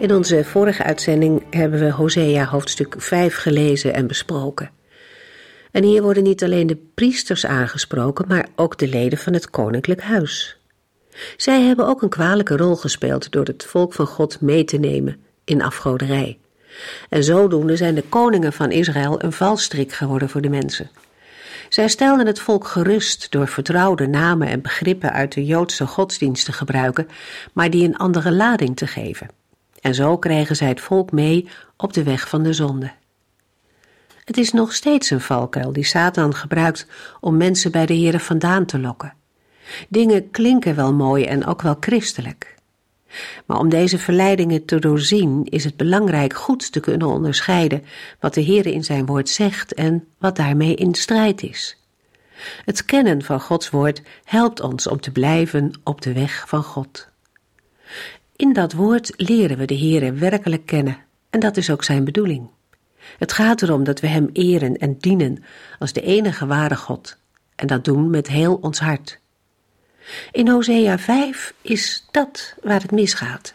In onze vorige uitzending hebben we Hosea hoofdstuk 5 gelezen en besproken. En hier worden niet alleen de priesters aangesproken, maar ook de leden van het koninklijk huis. Zij hebben ook een kwalijke rol gespeeld door het volk van God mee te nemen in afgoderij. En zodoende zijn de koningen van Israël een valstrik geworden voor de mensen. Zij stelden het volk gerust door vertrouwde namen en begrippen uit de Joodse godsdienst te gebruiken, maar die een andere lading te geven. En zo kregen zij het volk mee op de weg van de zonde. Het is nog steeds een valkuil die Satan gebruikt om mensen bij de Here vandaan te lokken. Dingen klinken wel mooi en ook wel christelijk. Maar om deze verleidingen te doorzien is het belangrijk goed te kunnen onderscheiden wat de Heere in zijn woord zegt en wat daarmee in strijd is. Het kennen van Gods woord helpt ons om te blijven op de weg van God. In dat woord leren we de Heere werkelijk kennen en dat is ook zijn bedoeling. Het gaat erom dat we Hem eren en dienen als de enige ware God en dat doen met heel ons hart. In Hosea 5 is dat waar het misgaat.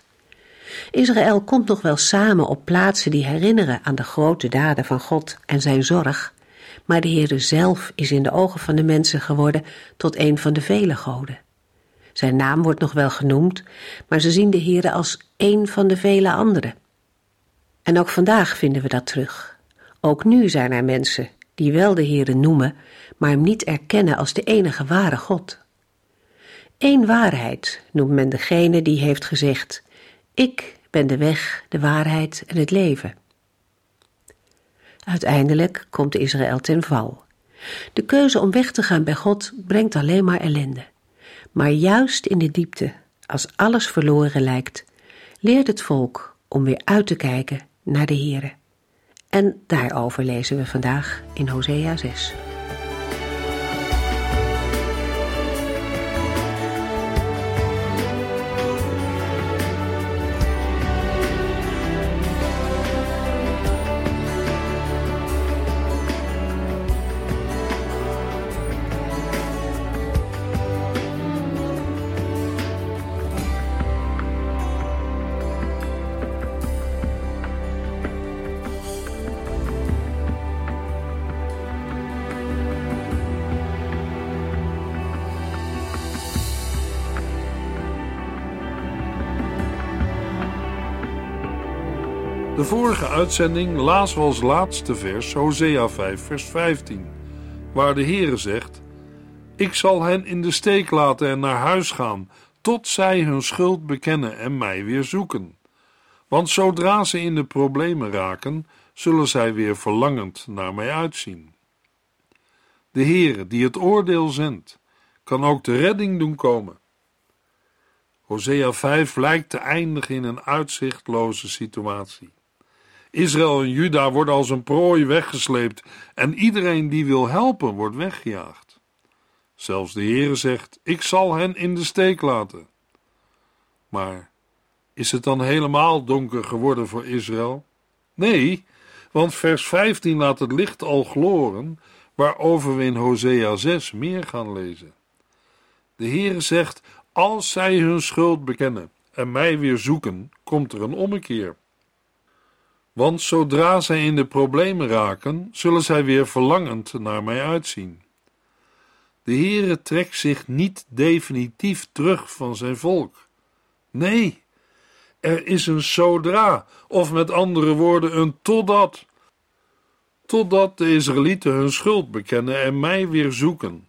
Israël komt nog wel samen op plaatsen die herinneren aan de grote daden van God en zijn zorg, maar de Heere zelf is in de ogen van de mensen geworden tot een van de vele goden. Zijn naam wordt nog wel genoemd, maar ze zien de Heere als een van de vele anderen. En ook vandaag vinden we dat terug. Ook nu zijn er mensen die wel de Heere noemen, maar hem niet erkennen als de enige ware God. Eén waarheid noemt men degene die heeft gezegd: Ik ben de weg, de waarheid en het leven. Uiteindelijk komt Israël ten val. De keuze om weg te gaan bij God brengt alleen maar ellende. Maar juist in de diepte, als alles verloren lijkt, leert het volk om weer uit te kijken naar de Here. En daarover lezen we vandaag in Hosea 6. Uitzending lazen we als laatste vers Hosea 5 vers 15, waar de Heere zegt: Ik zal hen in de steek laten en naar huis gaan, tot zij hun schuld bekennen en mij weer zoeken. Want zodra ze in de problemen raken, zullen zij weer verlangend naar mij uitzien. De Heere, die het oordeel zendt, kan ook de redding doen komen. Hosea 5 lijkt te eindigen in een uitzichtloze situatie. Israël en Juda worden als een prooi weggesleept en iedereen die wil helpen wordt weggejaagd. Zelfs de Heere zegt: Ik zal hen in de steek laten. Maar is het dan helemaal donker geworden voor Israël? Nee, want vers 15 laat het licht al gloren, waarover we in Hosea 6 meer gaan lezen. De Heere zegt: Als zij hun schuld bekennen en mij weer zoeken, komt er een ommekeer. Want zodra zij in de problemen raken, zullen zij weer verlangend naar mij uitzien. De Heere trekt zich niet definitief terug van zijn volk. Nee, er is een zodra, of met andere woorden een totdat. Totdat de Israëlieten hun schuld bekennen en mij weer zoeken.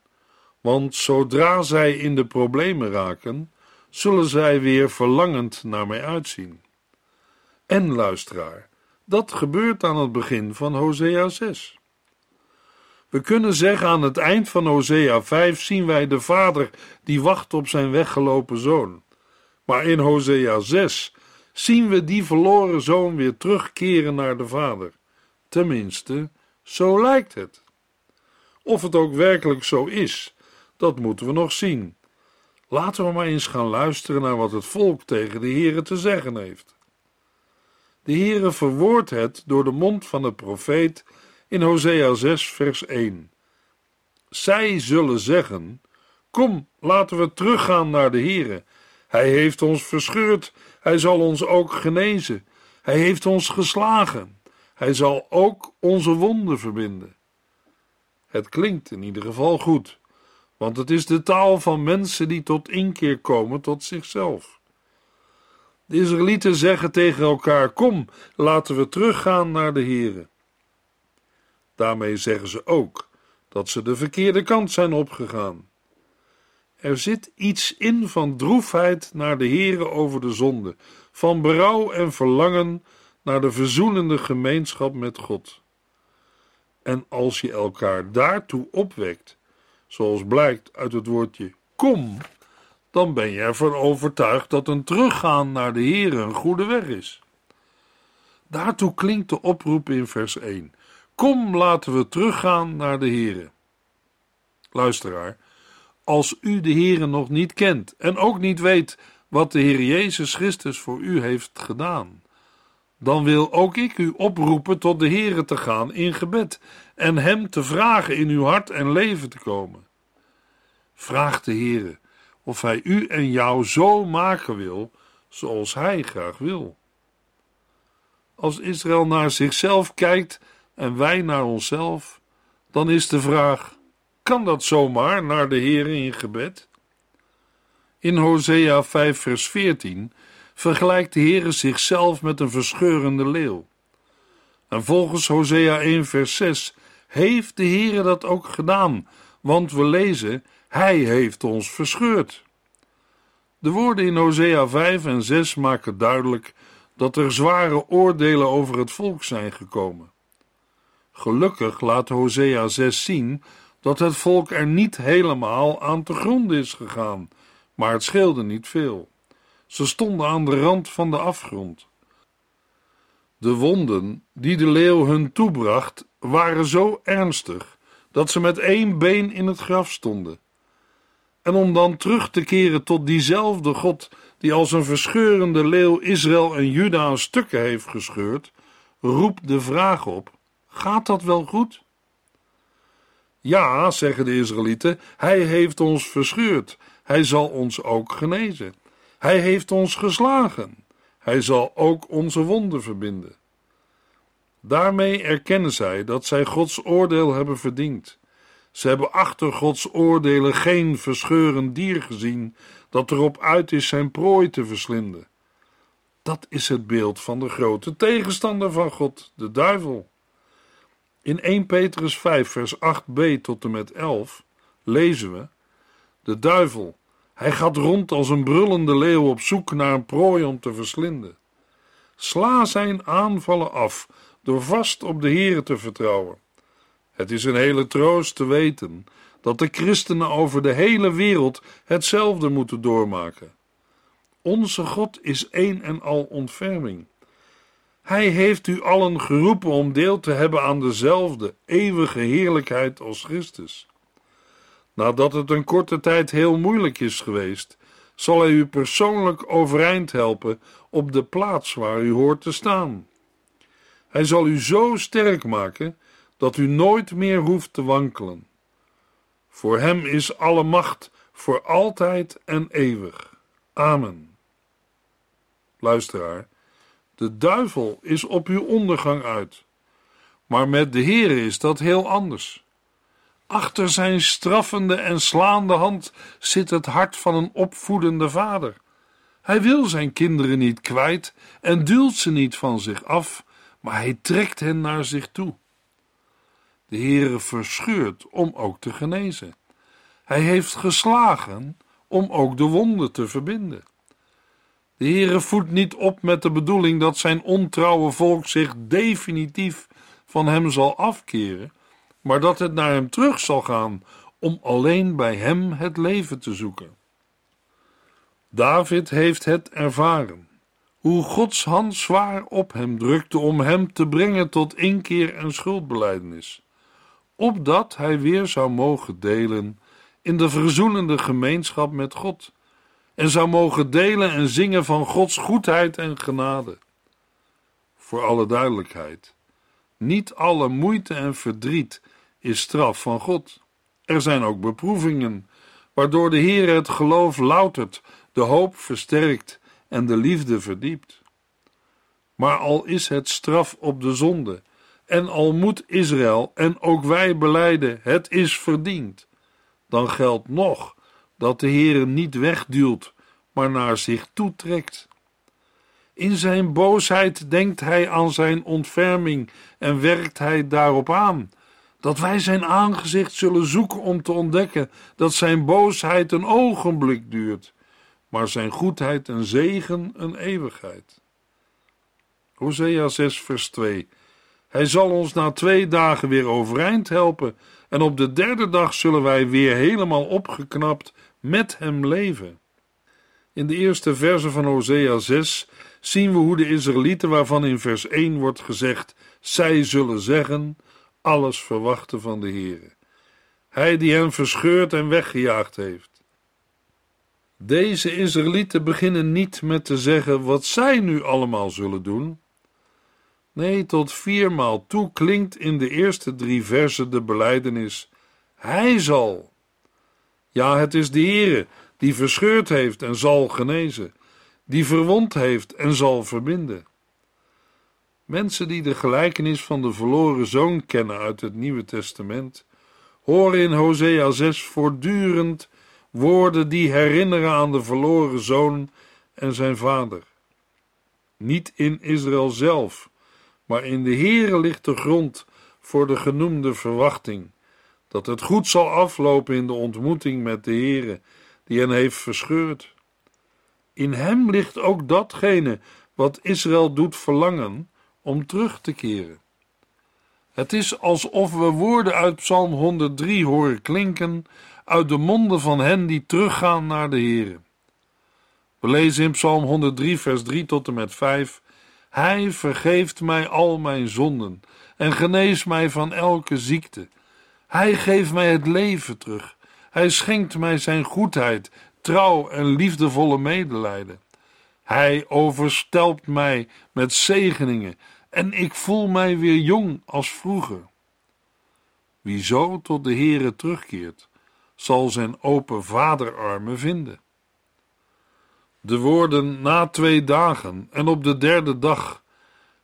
Want zodra zij in de problemen raken, zullen zij weer verlangend naar mij uitzien. En luisteraar, dat gebeurt aan het begin van Hosea 6. We kunnen zeggen aan het eind van Hosea 5 zien wij de vader die wacht op zijn weggelopen zoon. Maar in Hosea 6 zien we die verloren zoon weer terugkeren naar de vader. Tenminste, zo lijkt het. Of het ook werkelijk zo is, dat moeten we nog zien. Laten we maar eens gaan luisteren naar wat het volk tegen de Heere te zeggen heeft. De Heere verwoordt het door de mond van de profeet in Hosea 6 vers 1. Zij zullen zeggen: Kom, laten we teruggaan naar de Heere. Hij heeft ons verscheurd, hij zal ons ook genezen. Hij heeft ons geslagen, hij zal ook onze wonden verbinden. Het klinkt in ieder geval goed, want het is de taal van mensen die tot inkeer komen tot zichzelf. De Israëlieten zeggen tegen elkaar: Kom, laten we teruggaan naar de Heere. Daarmee zeggen ze ook dat ze de verkeerde kant zijn opgegaan. Er zit iets in van droefheid naar de Heere over de zonde, van berouw en verlangen naar de verzoenende gemeenschap met God. En als je elkaar daartoe opwekt, zoals blijkt uit het woordje kom, dan ben je ervan overtuigd dat een teruggaan naar de Heere een goede weg is. Daartoe klinkt de oproep in vers 1. Kom, laten we teruggaan naar de Heere. Luisteraar, als u de Heere nog niet kent en ook niet weet wat de Heer Jezus Christus voor u heeft gedaan, dan wil ook ik u oproepen tot de Heere te gaan in gebed en Hem te vragen in uw hart en leven te komen. Vraag de Heere of Hij u en jou zo maken wil zoals Hij graag wil. Als Israël naar zichzelf kijkt en wij naar onszelf, dan is de vraag: kan dat zomaar naar de Heer in gebed? In Hosea 5 vers 14 vergelijkt de Heer zichzelf met een verscheurende leeuw. En volgens Hosea 1 vers 6 heeft de Heer dat ook gedaan, want we lezen: Hij heeft ons verscheurd. De woorden in Hosea 5 en 6 maken duidelijk dat er zware oordelen over het volk zijn gekomen. Gelukkig laat Hosea 6 zien dat het volk er niet helemaal aan te gronden is gegaan, maar het scheelde niet veel. Ze stonden aan de rand van de afgrond. De wonden die de leeuw hun toebracht waren zo ernstig dat ze met één been in het graf stonden. En om dan terug te keren tot diezelfde God die als een verscheurende leeuw Israël en Juda aan stukken heeft gescheurd, roept de vraag op: gaat dat wel goed? Ja, zeggen de Israëlieten, hij heeft ons verscheurd, hij zal ons ook genezen. Hij heeft ons geslagen, hij zal ook onze wonden verbinden. Daarmee erkennen zij dat zij Gods oordeel hebben verdiend. Ze hebben achter Gods oordelen geen verscheurend dier gezien dat erop uit is zijn prooi te verslinden. Dat is het beeld van de grote tegenstander van God, de duivel. In 1 Petrus 5, vers 8b tot en met 11 lezen we: De duivel, hij gaat rond als een brullende leeuw op zoek naar een prooi om te verslinden. Sla zijn aanvallen af door vast op de Here te vertrouwen. Het is een hele troost te weten dat de christenen over de hele wereld hetzelfde moeten doormaken. Onze God is één en al ontferming. Hij heeft u allen geroepen om deel te hebben aan dezelfde eeuwige heerlijkheid als Christus. Nadat het een korte tijd heel moeilijk is geweest, zal hij u persoonlijk overeind helpen op de plaats waar u hoort te staan. Hij zal u zo sterk maken dat u nooit meer hoeft te wankelen. Voor hem is alle macht voor altijd en eeuwig. Amen. Luisteraar, de duivel is op uw ondergang uit. Maar met de Heere is dat heel anders. Achter zijn straffende en slaande hand zit het hart van een opvoedende vader. Hij wil zijn kinderen niet kwijt en duwt ze niet van zich af, maar hij trekt hen naar zich toe. De Heere verscheurt om ook te genezen. Hij heeft geslagen om ook de wonden te verbinden. De Heere voedt niet op met de bedoeling dat zijn ontrouwe volk zich definitief van hem zal afkeren, maar dat het naar hem terug zal gaan om alleen bij hem het leven te zoeken. David heeft het ervaren. hoe Gods hand zwaar op hem drukte om hem te brengen tot inkeer en schuldbeleidenis, opdat hij weer zou mogen delen in de verzoenende gemeenschap met God en zou mogen delen en zingen van Gods goedheid en genade. Voor alle duidelijkheid, niet alle moeite en verdriet is straf van God. Er zijn ook beproevingen, waardoor de Heer het geloof loutert, de hoop versterkt en de liefde verdiept. Maar al is het straf op de zonde, en al moet Israël en ook wij beleiden, het is verdiend, dan geldt nog dat de Heer niet wegduwt, maar naar zich toetrekt. In zijn boosheid denkt hij aan zijn ontferming en werkt hij daarop aan, dat wij zijn aangezicht zullen zoeken om te ontdekken dat zijn boosheid een ogenblik duurt, maar zijn goedheid en zegen een eeuwigheid. Hosea 6 vers 2 Hij zal ons na twee dagen weer overeind helpen en op de derde dag zullen wij weer helemaal opgeknapt met hem leven. In de eerste verse van Hosea 6 zien we hoe de Israëlieten, waarvan in vers 1 wordt gezegd: zij zullen zeggen, alles verwachten van de Heere. Hij die hen verscheurd en weggejaagd heeft. Deze Israëlieten beginnen niet met te zeggen wat zij nu allemaal zullen doen. Nee, tot viermaal toe klinkt in de eerste drie versen de beleidenis: Hij zal. Ja, het is de Heere die verscheurd heeft en zal genezen, die verwond heeft en zal verbinden. Mensen die de gelijkenis van de verloren zoon kennen uit het Nieuwe Testament, horen in Hosea 6 voortdurend woorden die herinneren aan de verloren zoon en zijn vader. Niet in Israël zelf, maar in de Heere ligt de grond voor de genoemde verwachting, dat het goed zal aflopen in de ontmoeting met de Heere die hen heeft verscheurd. In hem ligt ook datgene wat Israël doet verlangen om terug te keren. Het is alsof we woorden uit Psalm 103 horen klinken uit de monden van hen die teruggaan naar de Heere. We lezen in Psalm 103, vers 3 tot en met 5: Hij vergeeft mij al mijn zonden en geneest mij van elke ziekte. Hij geeft mij het leven terug. Hij schenkt mij zijn goedheid, trouw en liefdevolle medelijden. Hij overstelpt mij met zegeningen en ik voel mij weer jong als vroeger. Wie zo tot de Heere terugkeert, zal zijn open vaderarmen vinden. De woorden na twee dagen en op de derde dag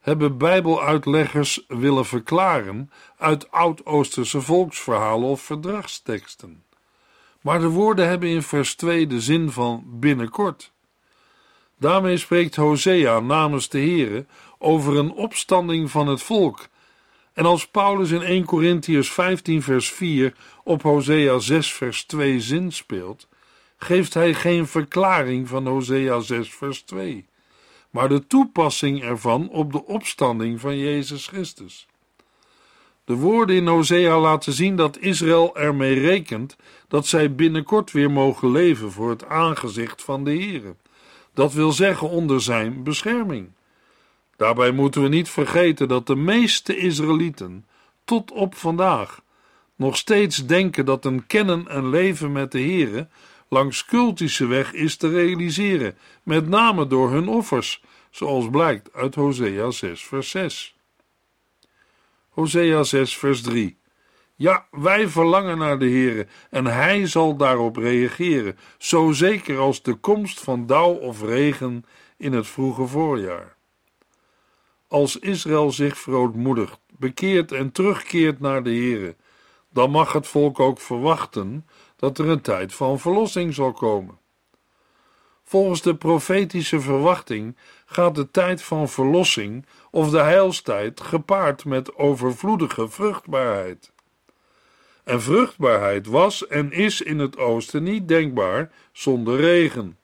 hebben Bijbeluitleggers willen verklaren uit Oud-Oosterse volksverhalen of verdragsteksten. Maar de woorden hebben in vers 2 de zin van binnenkort. Daarmee spreekt Hosea namens de Here over een opstanding van het volk. En als Paulus in 1 Corinthians 15 vers 4 op Hosea 6 vers 2 zin speelt, geeft hij geen verklaring van Hosea 6 vers 2, maar de toepassing ervan op de opstanding van Jezus Christus. De woorden in Hosea laten zien dat Israël ermee rekent dat zij binnenkort weer mogen leven voor het aangezicht van de Heere. Dat wil zeggen onder zijn bescherming. Daarbij moeten we niet vergeten dat de meeste Israëlieten tot op vandaag nog steeds denken dat een kennen en leven met de Heere langs cultische weg is te realiseren, met name door hun offers, zoals blijkt uit Hosea 6 vers 6. Hosea 6 vers 3 ja, wij verlangen naar de Heere en Hij zal daarop reageren, zo zeker als de komst van dauw of regen in het vroege voorjaar. Als Israël zich verootmoedigt, bekeert en terugkeert naar de Heere, dan mag het volk ook verwachten dat er een tijd van verlossing zal komen. Volgens de profetische verwachting gaat de tijd van verlossing of de heilstijd gepaard met overvloedige vruchtbaarheid. En vruchtbaarheid was en is in het oosten niet denkbaar zonder regen.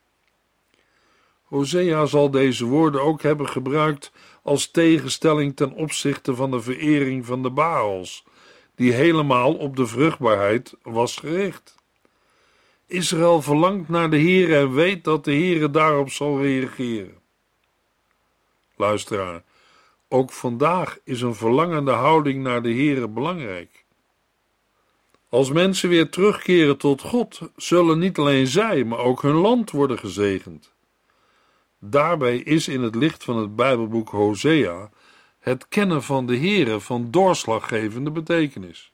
Hosea zal deze woorden ook hebben gebruikt als tegenstelling ten opzichte van de verering van de Baals, die helemaal op de vruchtbaarheid was gericht. Israël verlangt naar de Heere en weet dat de Heere daarop zal reageren. luisteraar. Ook vandaag is een verlangende houding naar de Here belangrijk. Als mensen weer terugkeren tot God, zullen niet alleen zij, maar ook hun land worden gezegend. Daarbij is in het licht van het Bijbelboek Hosea het kennen van de Here van doorslaggevende betekenis.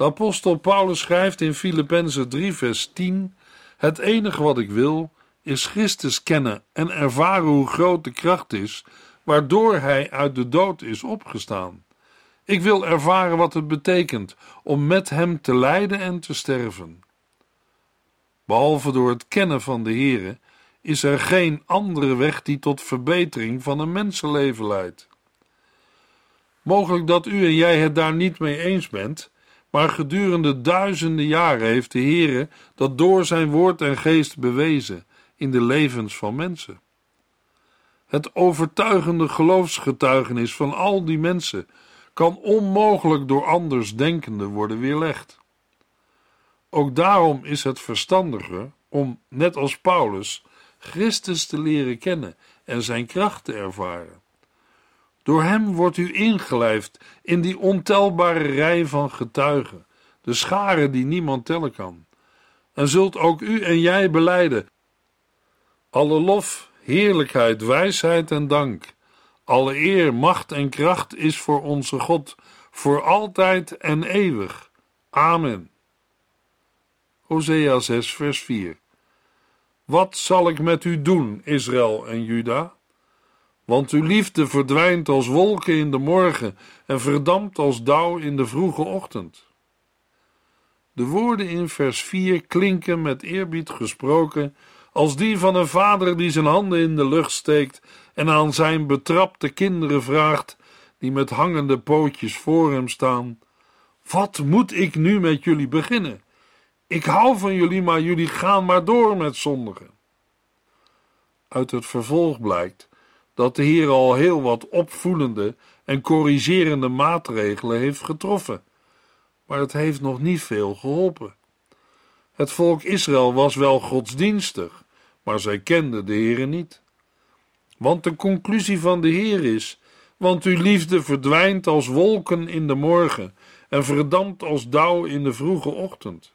De apostel Paulus schrijft in Filippenzen 3 vers 10 Het enige wat ik wil is Christus kennen en ervaren hoe groot de kracht is waardoor hij uit de dood is opgestaan. Ik wil ervaren wat het betekent om met hem te lijden en te sterven. Behalve door het kennen van de Here is er geen andere weg die tot verbetering van een mensenleven leidt. Mogelijk dat u en jij het daar niet mee eens bent, maar gedurende duizenden jaren heeft de Heere dat door zijn woord en geest bewezen in de levens van mensen. Het overtuigende geloofsgetuigenis van al die mensen kan onmogelijk door andersdenkenden worden weerlegd. Ook daarom is het verstandiger om, net als Paulus, Christus te leren kennen en zijn kracht te ervaren. Door hem wordt u ingelijfd in die ontelbare rij van getuigen, de scharen die niemand tellen kan. En zult ook u en jij beleiden: alle lof, heerlijkheid, wijsheid en dank, alle eer, macht en kracht is voor onze God, voor altijd en eeuwig. Amen. Hosea 6, vers 4. Wat zal ik met u doen, Israël en Juda? Want uw liefde verdwijnt als wolken in de morgen en verdampt als dauw in de vroege ochtend. De woorden in vers 4 klinken met eerbied gesproken als die van een vader die zijn handen in de lucht steekt en aan zijn betrapte kinderen vraagt, die met hangende pootjes voor hem staan: Wat moet ik nu met jullie beginnen? Ik hou van jullie, maar jullie gaan maar door met zondigen. Uit het vervolg blijkt dat de Heer al heel wat opvoelende en corrigerende maatregelen heeft getroffen, maar het heeft nog niet veel geholpen. Het volk Israël was wel godsdienstig, maar zij kenden de Heer niet. Want de conclusie van de Heer is: want uw liefde verdwijnt als wolken in de morgen en verdampt als dauw in de vroege ochtend.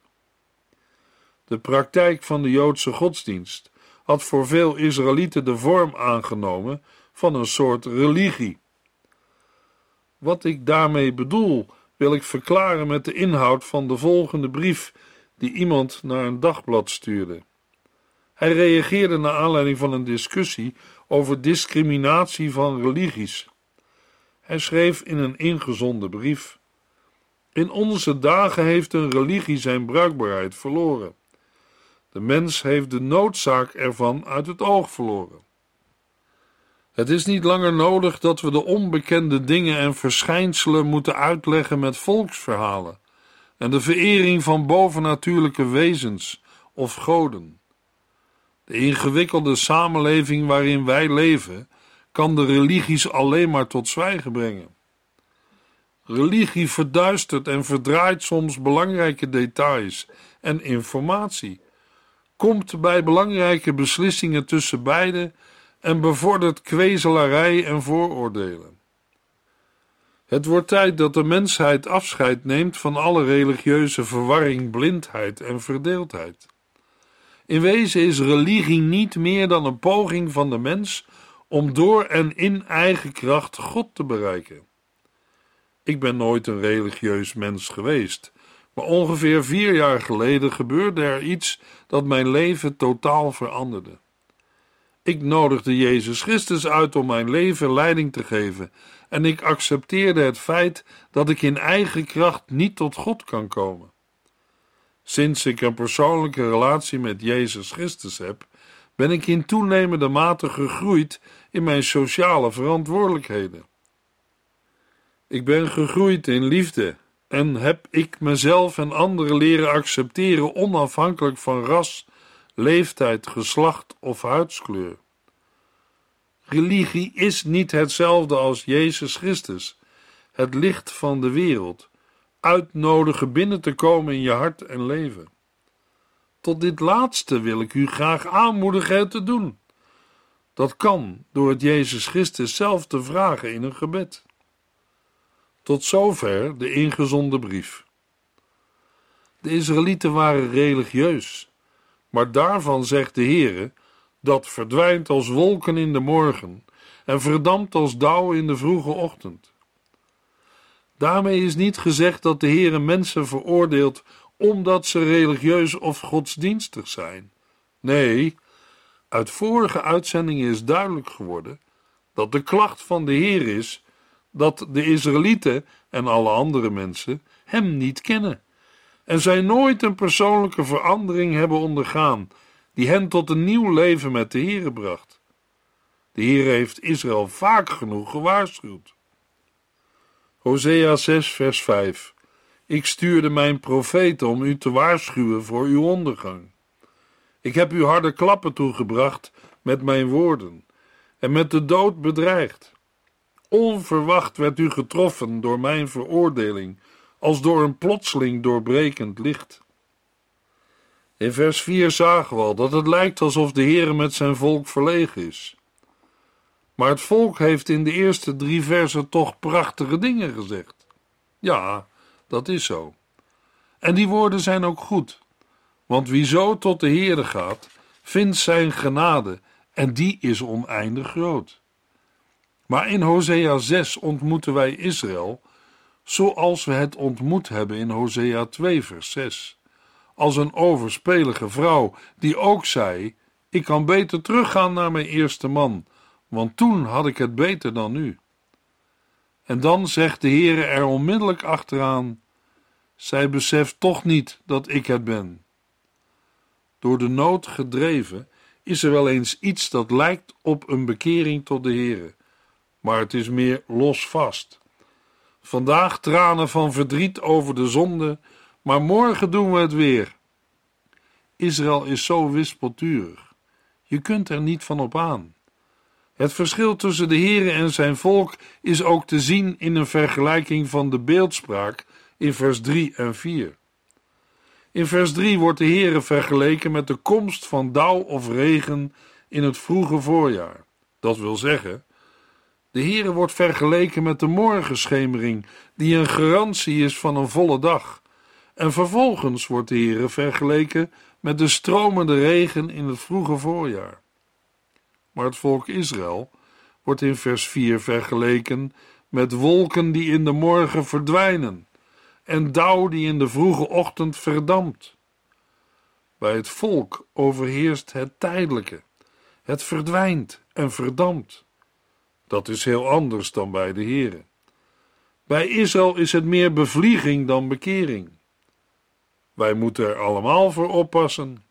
De praktijk van de Joodse godsdienst had voor veel Israëlieten de vorm aangenomen van een soort religie. Wat ik daarmee bedoel, wil ik verklaren met de inhoud van de volgende brief die iemand naar een dagblad stuurde. Hij reageerde naar aanleiding van een discussie over discriminatie van religies. Hij schreef in een ingezonden brief: In onze dagen heeft een religie zijn bruikbaarheid verloren. De mens heeft de noodzaak ervan uit het oog verloren. Het is niet langer nodig dat we de onbekende dingen en verschijnselen moeten uitleggen met volksverhalen en de verering van bovennatuurlijke wezens of goden. De ingewikkelde samenleving waarin wij leven kan de religies alleen maar tot zwijgen brengen. Religie verduistert en verdraait soms belangrijke details en informatie, komt bij belangrijke beslissingen tussen beiden en bevordert kwezelarij en vooroordelen. Het wordt tijd dat de mensheid afscheid neemt van alle religieuze verwarring, blindheid en verdeeldheid. In wezen is religie niet meer dan een poging van de mens om door en in eigen kracht God te bereiken. Ik ben nooit een religieus mens geweest, maar ongeveer vier jaar geleden gebeurde er iets dat mijn leven totaal veranderde. Ik nodigde Jezus Christus uit om mijn leven leiding te geven en ik accepteerde het feit dat ik in eigen kracht niet tot God kan komen. Sinds ik een persoonlijke relatie met Jezus Christus heb, ben ik in toenemende mate gegroeid in mijn sociale verantwoordelijkheden. Ik ben gegroeid in liefde en heb ik mezelf en anderen leren accepteren onafhankelijk van ras, leeftijd, geslacht of huidskleur. Religie is niet hetzelfde als Jezus Christus, het licht van de wereld, uitnodigen binnen te komen in je hart en leven. Tot dit laatste wil ik u graag aanmoedigen het te doen. Dat kan door het Jezus Christus zelf te vragen in een gebed. Tot zover de ingezonde brief. De Israëlieten waren religieus, maar daarvan zegt de Heere dat verdwijnt als wolken in de morgen en verdampt als dauw in de vroege ochtend. Daarmee is niet gezegd dat de Heere mensen veroordeelt omdat ze religieus of godsdienstig zijn. Nee, uit vorige uitzendingen is duidelijk geworden dat de klacht van de Heer is dat de Israëlieten en alle andere mensen hem niet kennen en zij nooit een persoonlijke verandering hebben ondergaan die hen tot een nieuw leven met de Heere bracht. De Heer heeft Israël vaak genoeg gewaarschuwd. Hosea 6 vers 5 Ik stuurde mijn profeten om u te waarschuwen voor uw ondergang. Ik heb u harde klappen toegebracht met mijn woorden en met de dood bedreigd. Onverwacht werd u getroffen door mijn veroordeling, als door een plotseling doorbrekend licht. In vers 4 zagen we al dat het lijkt alsof de Heere met zijn volk verlegen is. Maar het volk heeft in de eerste drie versen toch prachtige dingen gezegd. Ja, dat is zo. En die woorden zijn ook goed, want wie zo tot de Heere gaat, vindt zijn genade en die is oneindig groot. Maar in Hosea 6 ontmoeten wij Israël zoals we het ontmoet hebben in Hosea 2 vers 6 als een overspelige vrouw, die ook zei: Ik kan beter teruggaan naar mijn eerste man, want toen had ik het beter dan nu. En dan zegt de Heere er onmiddellijk achteraan: Zij beseft toch niet dat ik het ben. Door de nood gedreven is er wel eens iets dat lijkt op een bekering tot de Heere, maar het is meer losvast. Vandaag tranen van verdriet over de zonde maar morgen doen we het weer. Israël is zo wispelturig. Je kunt er niet van op aan. Het verschil tussen de Heere en zijn volk is ook te zien in een vergelijking van de beeldspraak in vers 3 en 4. In vers 3 wordt de Heere vergeleken met de komst van dauw of regen in het vroege voorjaar. Dat wil zeggen, de Heere wordt vergeleken met de morgenschemering, die een garantie is van een volle dag en vervolgens wordt de Heere vergeleken met de stromende regen in het vroege voorjaar. Maar het volk Israël wordt in vers 4 vergeleken met wolken die in de morgen verdwijnen en dauw die in de vroege ochtend verdampt. Bij het volk overheerst het tijdelijke. Het verdwijnt en verdampt. Dat is heel anders dan bij de Heere. Bij Israël is het meer bevlieging dan bekering. Wij moeten er allemaal voor oppassen.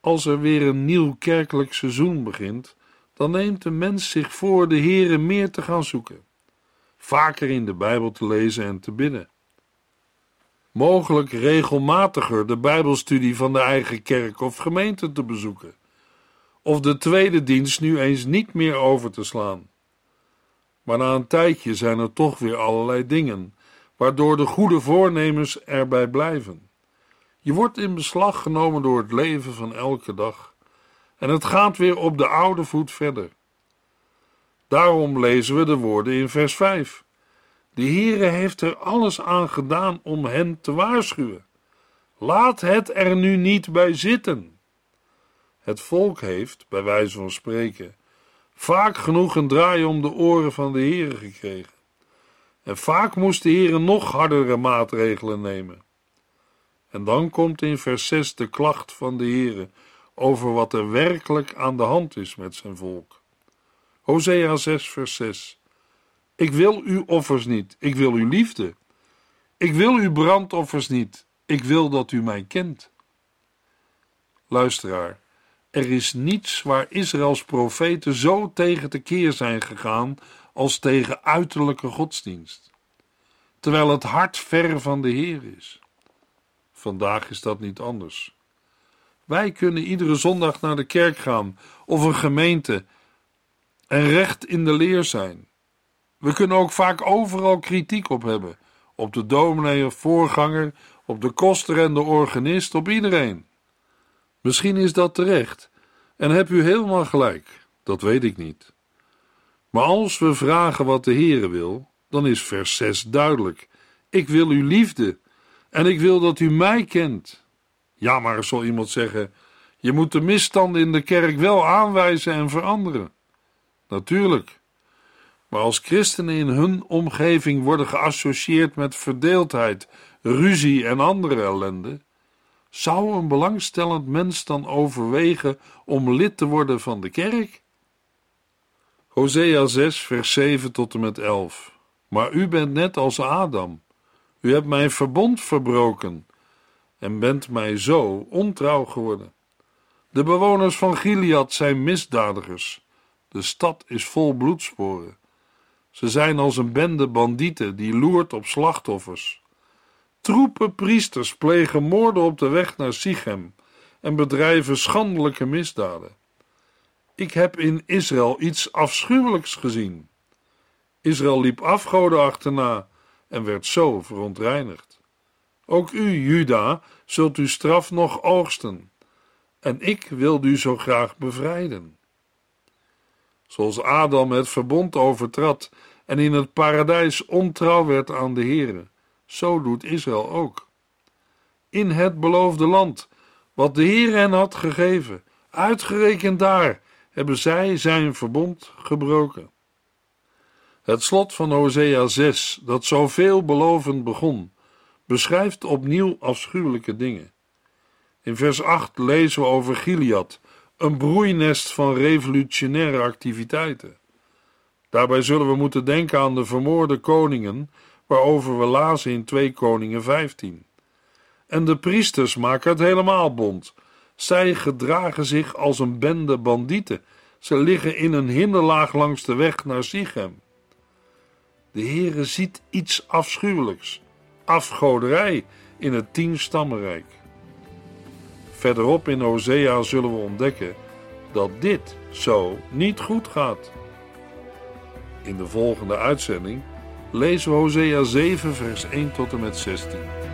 Als er weer een nieuw kerkelijk seizoen begint, dan neemt de mens zich voor de Here meer te gaan zoeken, vaker in de Bijbel te lezen en te bidden. Mogelijk regelmatiger de Bijbelstudie van de eigen kerk of gemeente te bezoeken, of de tweede dienst nu eens niet meer over te slaan. Maar na een tijdje zijn er toch weer allerlei dingen waardoor de goede voornemens erbij blijven. Je wordt in beslag genomen door het leven van elke dag en het gaat weer op de oude voet verder. Daarom lezen we de woorden in vers 5. De Heere heeft er alles aan gedaan om hen te waarschuwen. Laat het er nu niet bij zitten. Het volk heeft, bij wijze van spreken, vaak genoeg een draai om de oren van de Heere gekregen. En vaak moest de Heer nog hardere maatregelen nemen. En dan komt in vers 6 de klacht van de Heer over wat er werkelijk aan de hand is met zijn volk. Hosea 6, vers 6. Ik wil uw offers niet, ik wil uw liefde. Ik wil uw brandoffers niet, ik wil dat u mij kent. Luisteraar, er is niets waar Israëls profeten zo tegen te keer zijn gegaan als tegen uiterlijke godsdienst, terwijl het hart ver van de Heer is. Vandaag is dat niet anders. Wij kunnen iedere zondag naar de kerk gaan of een gemeente en recht in de leer zijn. We kunnen ook vaak overal kritiek op hebben, op de dominee of voorganger, op de koster en de organist, op iedereen. Misschien is dat terecht, En heb u helemaal gelijk, dat weet ik niet. Maar als we vragen wat de Heere wil, dan is vers 6 duidelijk. Ik wil uw liefde en ik wil dat u mij kent. Ja, maar zal iemand zeggen, je moet de misstanden in de kerk wel aanwijzen en veranderen. Natuurlijk. Maar als christenen in hun omgeving worden geassocieerd met verdeeldheid, ruzie en andere ellende, zou een belangstellend mens dan overwegen om lid te worden van de kerk? Hosea 6, vers 7 tot en met 11. Maar u bent net als Adam. U hebt mijn verbond verbroken en bent mij zo ontrouw geworden. De bewoners van Gilead zijn misdadigers. De stad is vol bloedsporen. Ze zijn als een bende bandieten die loert op slachtoffers. Troepen priesters plegen moorden op de weg naar Sichem en bedrijven schandelijke misdaden. Ik heb in Israël iets afschuwelijks gezien. Israël liep afgoden achterna en werd zo verontreinigd. Ook u, Juda, zult uw straf nog oogsten, en ik wilde u zo graag bevrijden. Zoals Adam het verbond overtrad en in het paradijs ontrouw werd aan de Heere, zo doet Israël ook. In het beloofde land, wat de Heer hen had gegeven, uitgerekend daar, hebben zij zijn verbond gebroken. Het slot van Hosea 6, dat zo veelbelovend begon, beschrijft opnieuw afschuwelijke dingen. In vers 8 lezen we over Gilead, een broeinest van revolutionaire activiteiten. Daarbij zullen we moeten denken aan de vermoorde koningen, waarover we lazen in 2 Koningen 15. En de priesters maken het helemaal bond. Zij gedragen zich als een bende bandieten. Ze liggen in een hinderlaag langs de weg naar Sichem. De Heere ziet iets afschuwelijks, afgoderij in het tienstammenrijk. Verderop in Hosea zullen we ontdekken dat dit zo niet goed gaat. In de volgende uitzending we Hosea 7 vers 1 tot en met 16.